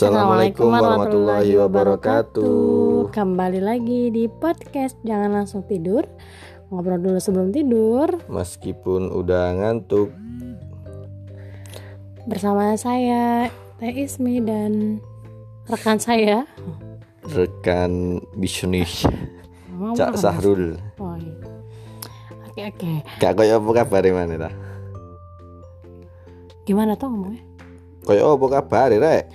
Assalamualaikum warahmatullahi wabarakatuh. Kembali lagi di podcast Jangan Langsung Tidur Ngobrol dulu sebelum tidur Meskipun udah ngantuk, Bersama saya Teh Ismi dan rekan saya rekan bisnis Cak? Sahrul. Oh, iya. Oke oke Kak koyo apa kabar mana ta? Gimana tuh ngomongnya? Koyo apa kabar rek?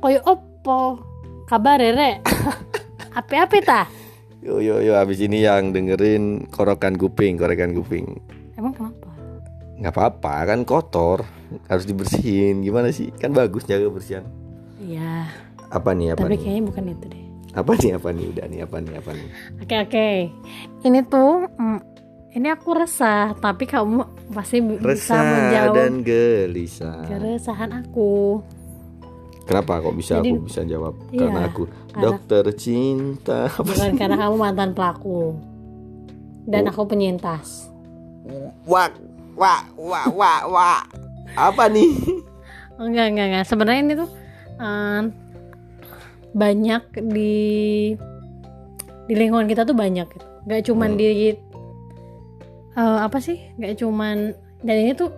Koyo opo? Kabar rek Ape-ape ta? Yo yo yo abis ini yang dengerin korokan kuping, korokan kuping. Emang kenapa? nggak apa-apa kan kotor harus dibersihin. Gimana sih? Kan bagus jaga bersihan Iya. Apa nih apa Tapi nih? kayaknya bukan itu deh. Apa nih apa nih? Udah nih apa nih apa nih? Oke oke. Ini tuh mm, Ini aku resah Tapi kamu pasti bisa resah menjawab dan gelisah. Keresahan aku kenapa kok bisa Jadi- aku bisa jawab? Iya, karena aku karena- dokter cinta. Bukan karena kamu mantan pelaku. Dan aku penyintas. Wah wah wah wah wah apa nih? Enggak enggak enggak. Sebenarnya ini tuh eh, banyak di di lingkungan kita tuh banyak gitu. Nggak cuman Hmm. di eh, apa sih? Nggak cuman dan ini tuh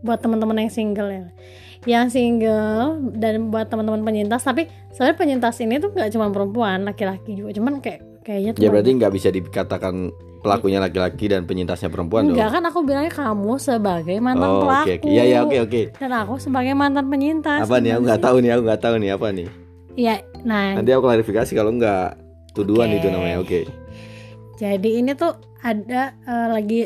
buat teman-teman yang single ya yang single dan buat teman-teman penyintas tapi sebenarnya penyintas ini tuh nggak cuma perempuan laki-laki juga cuman kayak kayaknya tuh ya berarti nggak bisa dikatakan pelakunya laki-laki dan penyintasnya perempuan Enggak dong kan aku bilangnya kamu sebagai mantan oh pelaku. oke oke iya iya oke oke Dan aku sebagai mantan penyintas. apa nih aku nggak sih? tahu nih aku nggak tahu nih apa nih Iya, nah nanti aku klarifikasi kalau nggak tuduhan Oke. itu namanya oke jadi ini tuh ada eh, lagi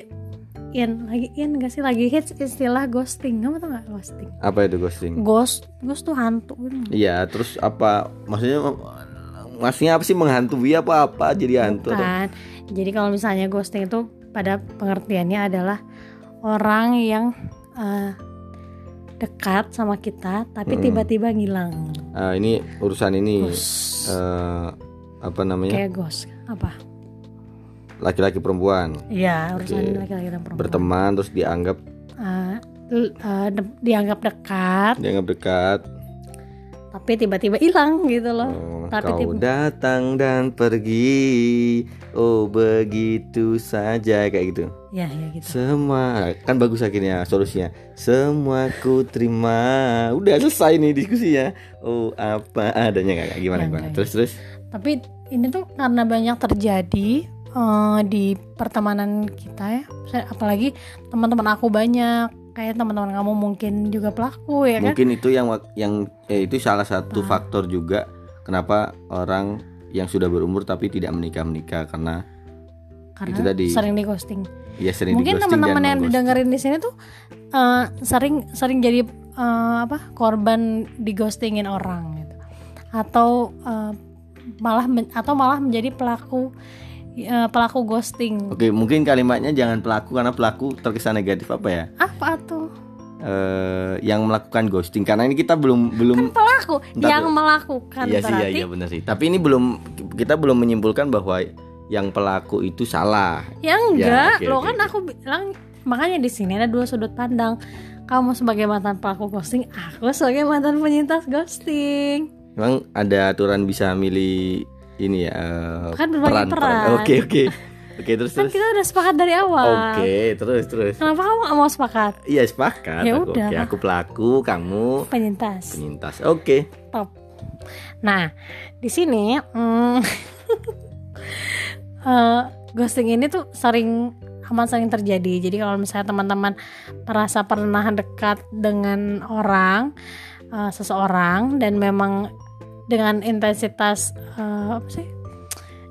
in lagi in gak sih lagi hits istilah ghosting. Kamu tau gak ghosting? apa itu ghosting Ghost, ghost tuh hantu iya terus apa maksudnya maksudnya apa sih menghantui apa apa jadi hantu atau- Kan. Jadi kalau misalnya ghosting itu pada pengertiannya adalah orang yang eh, dekat sama kita tapi Mm. tiba-tiba ngilang. Ah, ini urusan ini Ghost. eh, apa namanya Kayak ghost. Apa? Laki-laki perempuan Iya, urusan Oke. laki-laki dan perempuan. berteman terus dianggap l- eh, de- dianggap dekat, dianggap dekat tapi tiba-tiba hilang gitu loh. Oh, Tapi kau tiba- datang dan pergi oh begitu saja kayak gitu Ya, ya gitu. semua kan bagus akhirnya solusinya semua ku terima udah selesai nih diskusinya oh apa adanya Kak? gimana Ya, gimana enggak, terus terus Tapi ini tuh karena banyak terjadi eh, di pertemanan kita ya. Apalagi teman-teman aku banyak, kayak teman-teman kamu mungkin juga pelaku ya kan? mungkin itu yang yang eh, itu salah satu Apa? faktor juga kenapa orang yang sudah berumur tapi tidak menikah menikah karena Karena itu tadi. sering di ghosting. ya sering Mungkin teman-teman yang didengerin di sini tuh eh, sering sering jadi eh, apa korban di ghostingin orang gitu atau eh, malah men- atau malah menjadi pelaku eh, pelaku ghosting Oke, mungkin kalimatnya jangan pelaku karena pelaku terkesan negatif apa ya? apa tuh Eh, yang melakukan ghosting karena ini kita belum belum pelaku Bentar, yang melakukan iya sih iya berarti iya benar sih. Tapi ini belum kita belum menyimpulkan bahwa yang pelaku itu salah. ya enggak oke, lo oke, kan oke. aku bilang makanya di sini ada dua sudut pandang kamu sebagai mantan pelaku ghosting aku sebagai mantan penyintas ghosting Memang ada aturan bisa milih ini ya eh, Kan berbagi peran. Oke oke oke terus kan terus. kita udah sepakat dari awal Oke terus terus. kenapa kamu gak mau sepakat Iya sepakat. Ya aku. udah. Oke aku pelaku, kamu penyintas penyintas. Oke. top nah di sini hmm, eh, ghosting ini tuh sering amat sering terjadi jadi kalau misalnya teman-teman merasa pernah dekat dengan orang eh, seseorang dan memang dengan intensitas eh, apa sih?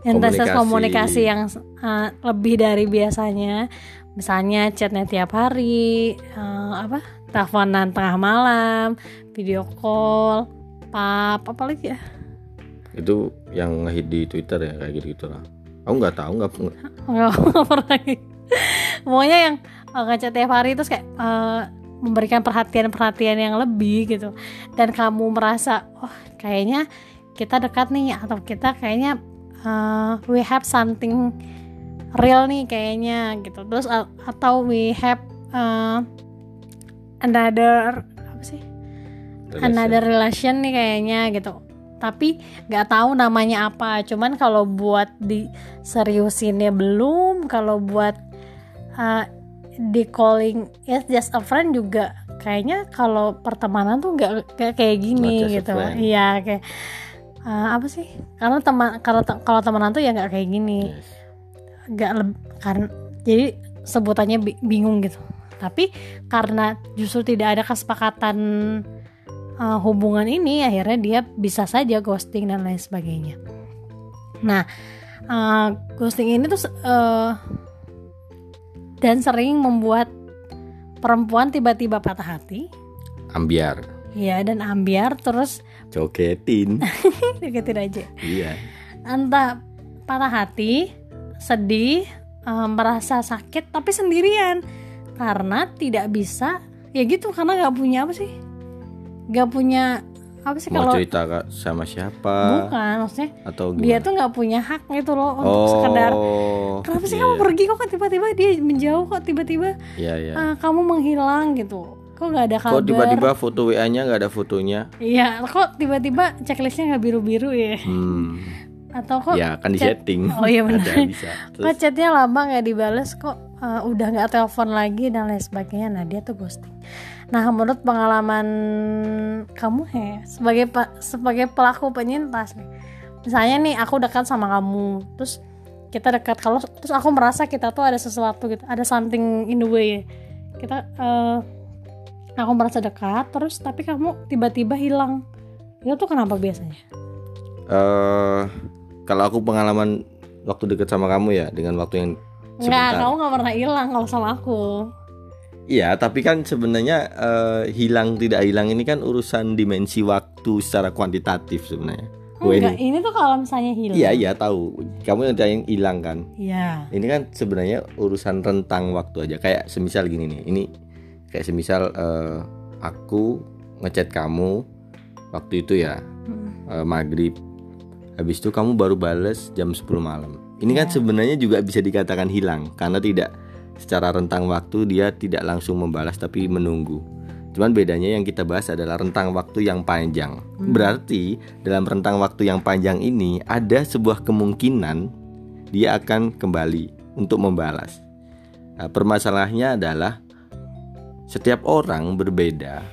Intensitas Komunikasi. komunikasi yang eh, lebih dari biasanya. Misalnya chatnya tiap hari eh, apa? Teleponan tengah malam video call pap apa lagi ya? Itu yang ngehit di Twitter ya kayak gitu gitu lah. Aku nggak tahu nggak nggak nggak pernah. Pokoknya yang uh, ngechat tiap hari terus kayak eh, memberikan perhatian-perhatian yang lebih gitu. Dan kamu merasa oh kayaknya kita dekat nih atau kita kayaknya uh, we have something real nih kayaknya gitu. Terus a- atau we have uh, another apa sih? Relation. another relation nih kayaknya gitu. Tapi nggak tahu namanya apa. Cuman kalau buat di seriusinnya belum kalau buat uh, di calling ya just a friend juga kayaknya kalau pertemanan tuh nggak kayak gini gitu. iya kayak uh, apa sih? Karena teman kalau kalau temenan tuh ya nggak kayak gini. Yes. nggak leb- karena jadi sebutannya bi- bingung gitu. Tapi karena justru tidak ada kesepakatan uh, hubungan ini akhirnya dia bisa saja ghosting dan lain sebagainya. Nah uh, ghosting ini tuh uh, dan sering membuat perempuan tiba-tiba patah hati. Ambiar. Ya dan ambiar terus jogetin. Deketin aja. Iya. Entah patah hati, sedih, eh, merasa sakit tapi sendirian. Karena tidak bisa ya gitu karena nggak punya apa sih? Nggak punya apa sih mau kalau cerita Kak, sama siapa? Bukan maksudnya atau dia gimana? tuh nggak punya hak gitu loh untuk oh. sekedar kenapa sih iya, kamu pergi kok tiba-tiba dia menjauh kok tiba-tiba iya iya. ah, kamu menghilang gitu? Kok nggak ada kabar? kok tiba-tiba foto wa nya nggak ada fotonya? Iya kok tiba-tiba checklistnya nggak biru-biru ya? Hmm. Atau kok ya kan di chat- setting Oh, iya benar. ada bisa. Kok chatnya lama nggak dibales kok uh, udah nggak telepon lagi dan lain sebagainya. Nah dia tuh ghosting nah menurut pengalaman kamu he sebagai pe- sebagai pelaku penyintas nih misalnya nih aku dekat sama kamu terus kita dekat kalau terus aku merasa kita tuh ada sesuatu gitu ada something in the way. Kita uh, aku merasa dekat terus tapi kamu tiba-tiba hilang. Itu tuh kenapa biasanya? Eh kalau aku pengalaman waktu deket sama kamu ya dengan waktu yang Enggak, kamu nggak pernah hilang kalau sama aku. Iya, tapi kan sebenarnya eh, hilang tidak hilang ini kan urusan dimensi waktu secara kuantitatif sebenarnya. Enggak, ini. ini tuh kalau misalnya hilang. Iya iya tahu. Kamu yang tanya yang hilang kan. Iya. Ini kan sebenarnya urusan rentang waktu aja. Kayak semisal gini nih. Ini kayak semisal eh, aku ngechat kamu waktu itu ya Mm. eh, maghrib. Habis itu kamu baru bales jam 10 malam. Ini kan Ya. sebenarnya juga bisa dikatakan hilang karena tidak secara rentang waktu dia tidak langsung membalas tapi menunggu. Cuman bedanya yang kita bahas adalah rentang waktu yang panjang. Hmm. Berarti dalam rentang waktu yang panjang ini ada sebuah kemungkinan dia akan kembali untuk membalas. Nah, permasalahannya adalah setiap orang berbeda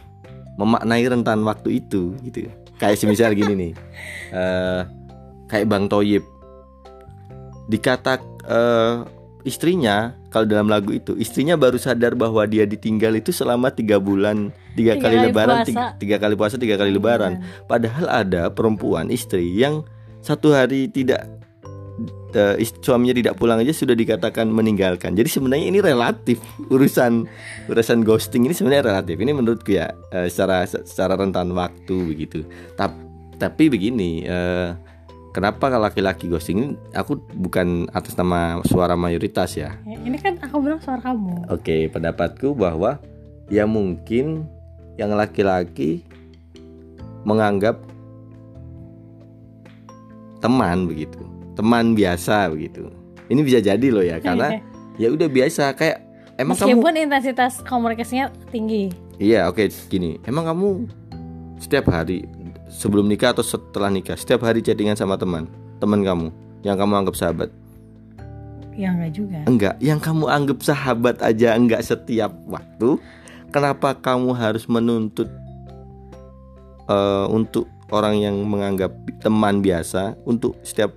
memaknai rentan waktu itu gitu. Kayak semisal gini nih. eh, kayak Bang Toyib dikata eh, istrinya kalau dalam lagu itu istrinya baru sadar bahwa dia ditinggal itu selama tiga bulan tiga, Tiga kali, kali lebaran puasa. tiga, tiga kali puasa tiga kali lebaran. Padahal ada perempuan istri yang satu hari tidak ist- suaminya tidak pulang aja sudah dikatakan meninggalkan. Jadi sebenarnya ini relatif urusan urusan ghosting ini sebenarnya relatif. Ini menurutku ya eh, secara secara rentan waktu begitu. Tapi tapi begini eh, kenapa kalau laki-laki ghosting ini aku bukan atas nama suara mayoritas ya Ya, Ini kan aku bilang suara kamu. Oke, pendapatku bahwa ya mungkin yang laki-laki menganggap teman begitu, teman biasa begitu. Ini bisa jadi loh ya, karena ya udah biasa kayak emang kamu Meskipun intensitas komunikasinya tinggi. Iya, oke gini. Emang kamu setiap hari sebelum nikah atau setelah nikah setiap hari chattingan sama teman, teman kamu yang kamu anggap sahabat? Ya enggak juga. Enggak, yang kamu anggap sahabat aja enggak setiap waktu. Kenapa kamu harus menuntut eh, untuk orang yang menganggap teman biasa untuk setiap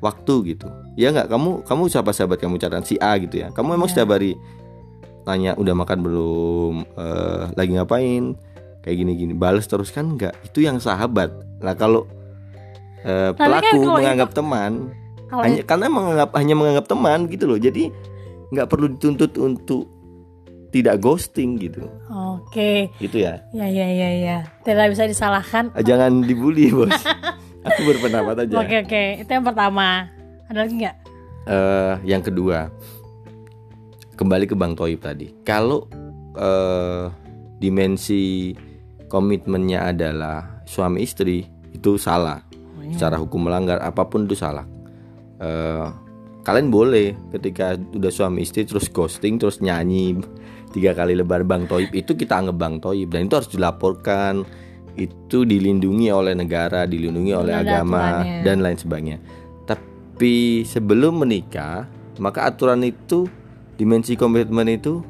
waktu gitu? Ya enggak, kamu kamu siapa sahabat kamu catatan si A gitu ya. Kamu emang Ya. setiap hari tanya udah makan belum, Eh, lagi ngapain, kayak gini-gini, balas terus kan enggak? Itu yang sahabat. Nah kalau eh, kan pelaku kalau menganggap teman Kalau hanya karena menganggap hanya menganggap teman gitu loh jadi nggak perlu dituntut untuk tidak ghosting gitu Oke. gitu ya Ya ya ya ya. Tidak bisa disalahkan. Ah, jangan dibully bos aku berpendapat aja Oke oke. Itu yang pertama. Ada lagi nggak? Eh, yang kedua kembali ke bang Toib tadi kalau eh, dimensi komitmennya adalah suami istri itu salah Oh, iya. secara hukum melanggar apa pun itu salah Eh, kalian boleh ketika udah suami istri terus ghosting terus nyanyi tiga kali lebar bang toib itu kita anggap bang toib dan itu harus dilaporkan itu dilindungi oleh negara, dilindungi oleh agama aturannya. dan lain sebagainya. Tapi sebelum menikah, maka aturan itu dimensi komitmen itu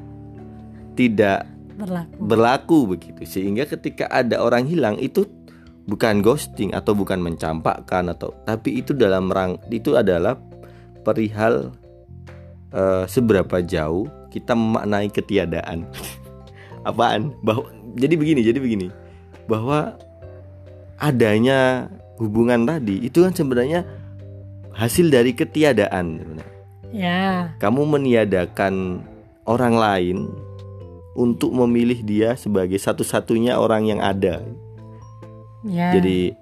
tidak berlaku berlaku begitu. Sehingga ketika ada orang hilang itu bukan ghosting atau bukan mencampakkan atau tapi itu dalam rang itu adalah perihal eh, seberapa jauh kita memaknai ketiadaan. Apaan? Bahwa jadi begini, jadi begini. Bahwa adanya hubungan tadi itu kan sebenarnya hasil dari ketiadaan sebenarnya. ya Kamu meniadakan orang lain untuk memilih dia sebagai satu-satunya orang yang ada. ya Jadi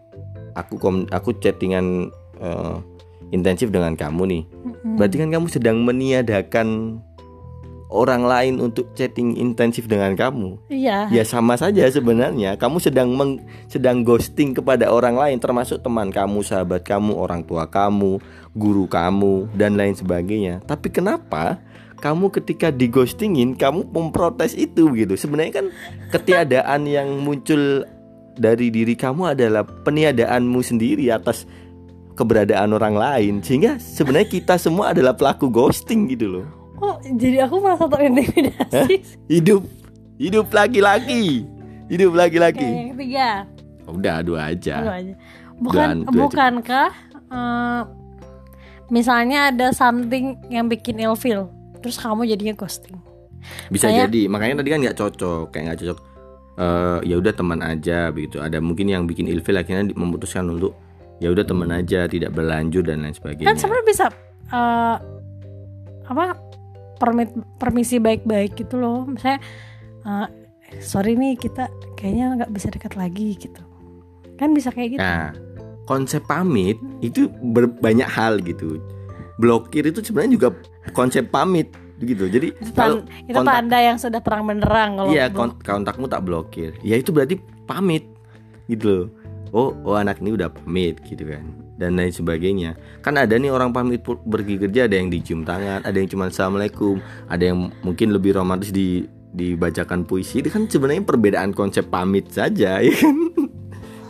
aku kom aku chattingan eh, intensif dengan kamu nih. Mm-mm. Berarti kan kamu sedang meniadakan orang lain untuk chatting intensif dengan kamu. iya Ya sama saja sebenarnya. Kamu sedang meng- sedang ghosting kepada orang lain termasuk teman kamu, sahabat kamu, orang tua kamu, guru kamu dan lain sebagainya. Tapi kenapa kamu ketika di ghostingin kamu memprotes itu gitu. Sebenarnya kan ketiadaan yang muncul dari diri kamu adalah peniadaanmu sendiri atas keberadaan orang lain sehingga sebenarnya kita semua adalah pelaku ghosting gitu loh. oh jadi aku merasa terintimidasi Hidup hidup laki-laki. Hidup Oke, laki-laki. yang ketiga Udah dua aja. Dua aja. Bukan dua aja. bukankah eh, misalnya ada something yang bikin ilfeel, terus kamu jadinya ghosting. Bisa Saya- jadi. Makanya tadi kan nggak cocok, kayak nggak cocok. Eh ya udah teman aja begitu. Ada mungkin yang bikin ilfil akhirnya memutuskan untuk ya udah teman aja, tidak berlanjut dan lain sebagainya. Kan sebenarnya bisa eh, apa permit permisi baik-baik gitu loh. Misalnya eh, sorry nih kita kayaknya nggak bisa dekat lagi gitu. Kan bisa kayak gitu. Nah, konsep pamit itu banyak hal gitu. Blokir itu sebenarnya juga konsep pamit gitu. Jadi itu, kalau itu kontak- tanda yang sudah terang benderang kalau Iya, belum- kon- kontakmu tak blokir. Ya itu berarti pamit gitu loh. Oh, oh anak ini udah pamit gitu kan. Dan lain sebagainya. Kan ada nih orang pamit pergi kerja ada yang dicium tangan, ada yang cuma assalamualaikum, ada yang mungkin lebih romantis di dibacakan puisi. Itu kan sebenarnya perbedaan konsep pamit saja, ya kan?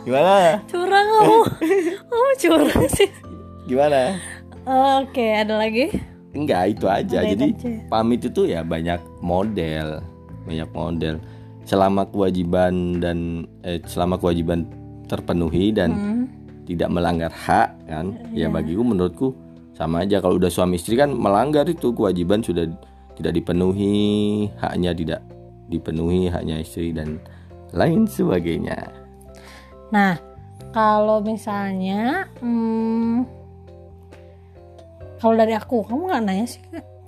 Gimana? curang kamu. kamu curang sih. Gimana? Oke, ada lagi? Enggak, itu aja. Ada Jadi aja. pamit itu ya banyak model, banyak model. Selama kewajiban dan eh, selama kewajiban terpenuhi dan Hmm. tidak melanggar hak kan, ya Iya. bagiku menurutku sama aja. Kalau udah suami istri kan melanggar itu kewajiban sudah tidak dipenuhi, haknya tidak dipenuhi, haknya istri dan lain sebagainya. Nah, kalau misalnya, hmm, kalau dari aku, kamu nggak nanya sih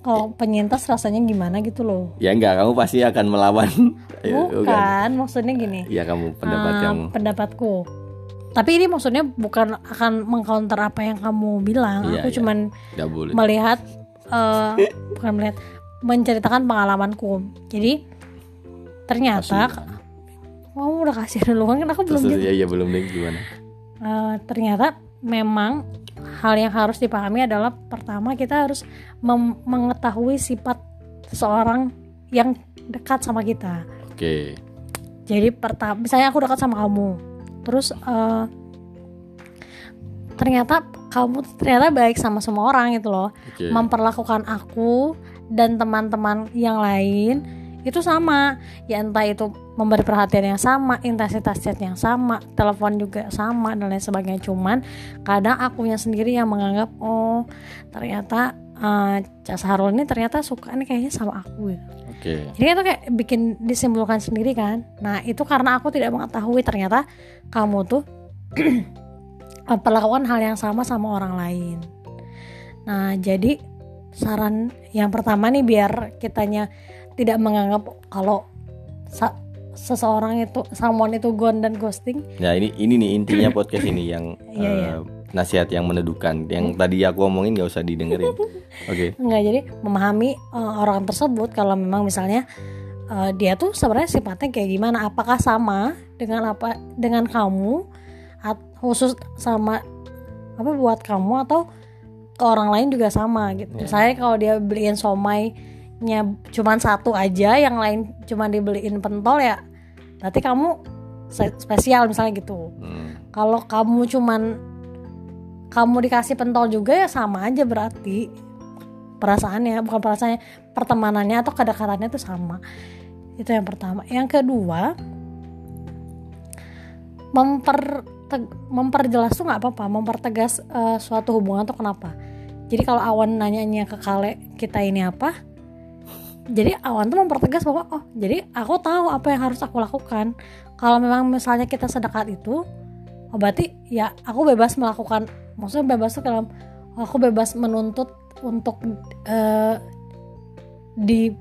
kalau penyintas rasanya gimana gitu loh? Ya enggak, kamu pasti akan melawan. Ayo, bukan. Maksudnya gini. Ya kamu pendapat ah, kamu. Pendapatku. Tapi ini maksudnya bukan akan mengcounter apa yang kamu bilang. Iya, aku iya. cuman boleh. melihat, eh, bukan melihat, menceritakan pengalamanku. Jadi ternyata, kamu udah kasih duluan kan aku belum Terus, gitu. ya, ya belum deh gimana? Eh, ternyata memang hal yang harus dipahami adalah pertama kita harus mengetahui sifat seseorang yang dekat sama kita. Oke. Jadi pertama, misalnya aku dekat sama kamu, terus eh, ternyata kamu ternyata baik sama semua orang gitu loh, Oke. memperlakukan aku dan teman-teman yang lain itu sama ya entah itu memberi perhatian yang sama intensitas chat yang sama telepon juga sama dan lain sebagainya cuman kadang akunya sendiri yang menganggap oh ternyata eh Cak Sahrul ini ternyata suka nih kayaknya sama aku gitu. Oke. jadi itu kayak bikin disimpulkan sendiri kan nah itu karena aku tidak mengetahui ternyata kamu tuh perlakukan hal yang sama sama orang lain nah jadi saran yang pertama nih biar kitanya tidak menganggap kalau seseorang itu someone itu gone dan ghosting Ya ini ini nih intinya podcast ini yang Iya, iya. eh, nasihat yang menedukan. Yang tadi aku omongin gak usah didengerin. Oke. enggak jadi memahami eh, orang tersebut kalau memang misalnya eh, dia tuh sebenarnya sifatnya kayak gimana apakah sama dengan apa dengan kamu at- khusus sama apa buat kamu atau ke orang lain juga sama gitu Ya. misalnya kalau dia beliin somainya cuman satu aja yang lain cuman dibeliin pentol ya berarti kamu spesial misalnya gitu. Hmm. kalau kamu cuman kamu dikasih pentol juga ya sama aja berarti. Perasaannya bukan perasaannya pertemanannya atau kedekatannya itu sama. Itu yang pertama. Yang kedua memper memperjelas tuh nggak apa-apa. Mempertegas eh, suatu hubungan tuh kenapa? Jadi kalau awan nanyanya ke kale kita ini apa jadi awan tuh mempertegas bahwa oh jadi aku tahu apa yang harus aku lakukan. Kalau memang misalnya kita sedekat itu oh berarti ya aku bebas melakukan. Maksudnya bebas tuh dalam aku bebas menuntut untuk eh, di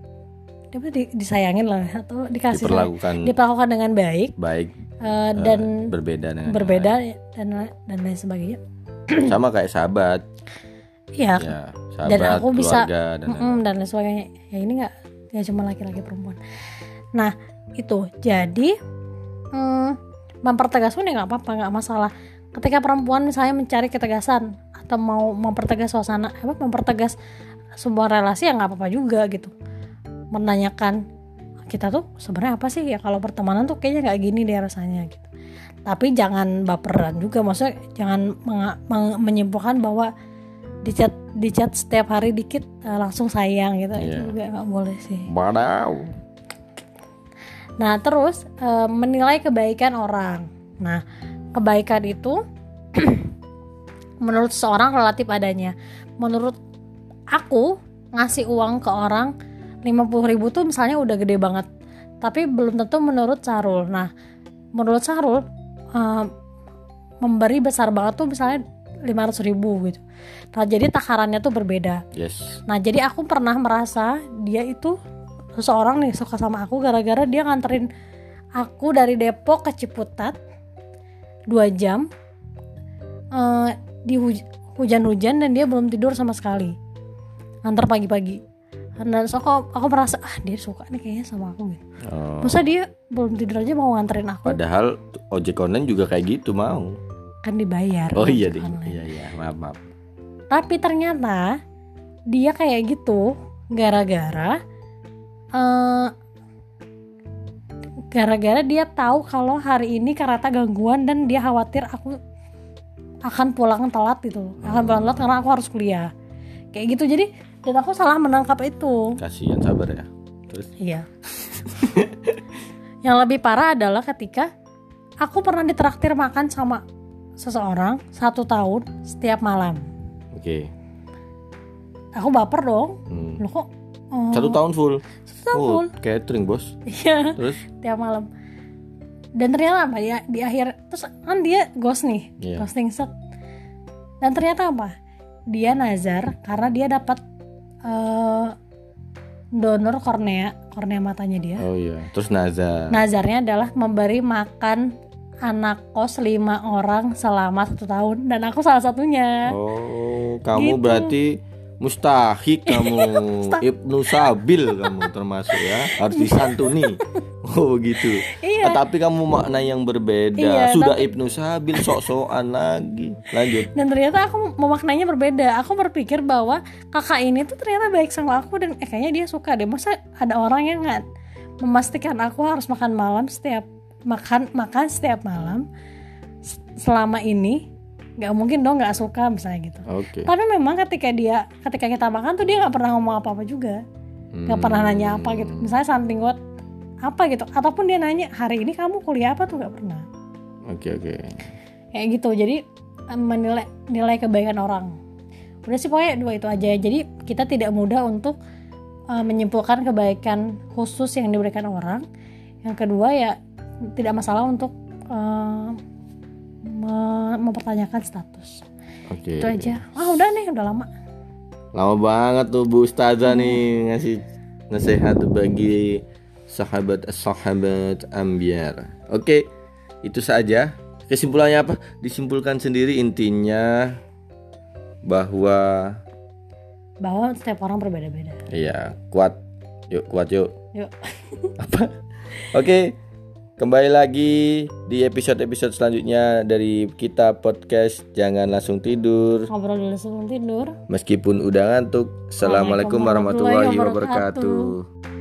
apa, di- disayangin lah atau dikasih diperlakukan. diperlakukan dengan baik baik eh, dan berbeda dengan berbeda dan dan lain sebagainya. Sama kayak sahabat ya ya sahabat aku bisa- dan. Mm-mm, dan lain sebagainya. Ya ini nggak ya cuma laki-laki perempuan. Nah itu. Jadi mm, mempertegas pun ya nggak apa-apa nggak masalah. Ketika perempuan misalnya mencari ketegasan atau mau mempertegas suasana apa mempertegas sebuah relasi ya nggak apa-apa juga gitu. Menanyakan kita tuh sebenarnya apa sih? Ya kalau pertemanan tuh kayaknya nggak gini deh rasanya gitu. Tapi jangan baperan juga maksudnya jangan menyimpulkan bahwa di chat di chat setiap hari dikit eh, langsung sayang gitu. Itu Iya. juga nggak boleh sih. Badau. nah terus eh, menilai kebaikan orang. Nah kebaikan itu menurut seorang relatif adanya. Menurut aku ngasih uang ke orang 50.000 ribu tuh misalnya udah gede banget. Tapi belum tentu menurut Sarul nah menurut Sarul eh, memberi besar banget tuh misalnya 500.000 ribu gitu. Nah jadi takarannya tuh berbeda. Yes. Nah jadi aku pernah merasa dia itu seseorang nih suka sama aku gara-gara dia nganterin aku dari Depok ke Ciputat dua jam eh, di huj- hujan-hujan dan dia belum tidur sama sekali. Antar pagi-pagi. Dan so aku, aku merasa ah dia suka nih kayaknya sama aku gitu. Oh, masa dia belum tidur aja mau nganterin aku? Padahal ojek online juga kayak gitu mau kan dibayar oh iya deh online. iya iya maaf maaf. Tapi ternyata dia kayak gitu gara-gara eh, gara-gara dia tahu kalau hari ini karena gangguan dan dia khawatir aku akan pulang telat gitu. Akan pulang telat karena aku harus kuliah. Kayak gitu. Jadi dan aku salah menangkap itu. Kasihan sabar ya. Terus? Iya. Yang lebih parah adalah ketika aku pernah ditraktir makan sama seseorang satu tahun setiap malam. Oke. Aku baper dong. Hmm. loh kok eh, satu tahun full? satu tahun oh full. Catering bos. Iya. Terus? Tiap malam. Dan ternyata apa ya di akhir terus kan dia ghost nih Iya. ghosting set. Dan ternyata apa? Dia nazar karena dia dapat eh, donor kornea kornea matanya dia. Oh iya. Terus Naza nazarnya adalah memberi makan anak kos lima orang selama satu tahun. Dan aku salah satunya. Oh kamu Gitu. berarti mustahik kamu. Ibnu sabil kamu termasuk ya. Harus disantuni. Oh gitu iya. Ah, tapi kamu makna yang berbeda. Iya, sudah tapi- ibnu sabil sok-sokan lagi. Lanjut. Dan ternyata aku memaknainya berbeda. Aku berpikir bahwa kakak ini tuh ternyata baik sama aku dan eh, kayaknya dia suka deh. Masa ada orang yang nggak memastikan aku harus makan malam setiap makan makan setiap malam. Selama ini nggak mungkin dong nggak suka misalnya gitu. Oke. Tapi memang ketika dia ketika kita makan tuh dia nggak pernah ngomong apa apa juga. Nggak pernah nanya apa gitu. Misalnya something what apa gitu. Ataupun dia nanya hari ini kamu kuliah apa? tuh nggak pernah. Oke oke. Kayak gitu. Jadi menilai nilai kebaikan orang. Udah sih pokoknya dua itu aja jadi kita tidak mudah untuk eh, menyimpulkan kebaikan khusus yang diberikan orang. Yang kedua ya tidak masalah untuk me- mempertanyakan status. Oke. Itu aja. Ah udah nih udah lama. Lama banget tuh Bu Ustazah nih ngasih nasihat bagi sahabat sahabat ambiar. Oke itu saja. Kesimpulannya apa? Disimpulkan sendiri intinya bahwa bahwa setiap orang berbeda-beda. Iya kuat. Yuk kuat yuk. Yuk. Apa? Oke kembali lagi di episode-episode selanjutnya dari kita podcast jangan langsung tidur. Ngobrol dulu sebelum tidur. Meskipun udah ngantuk assalamualaikum warahmatullahi warahmatullahi wabarakatuh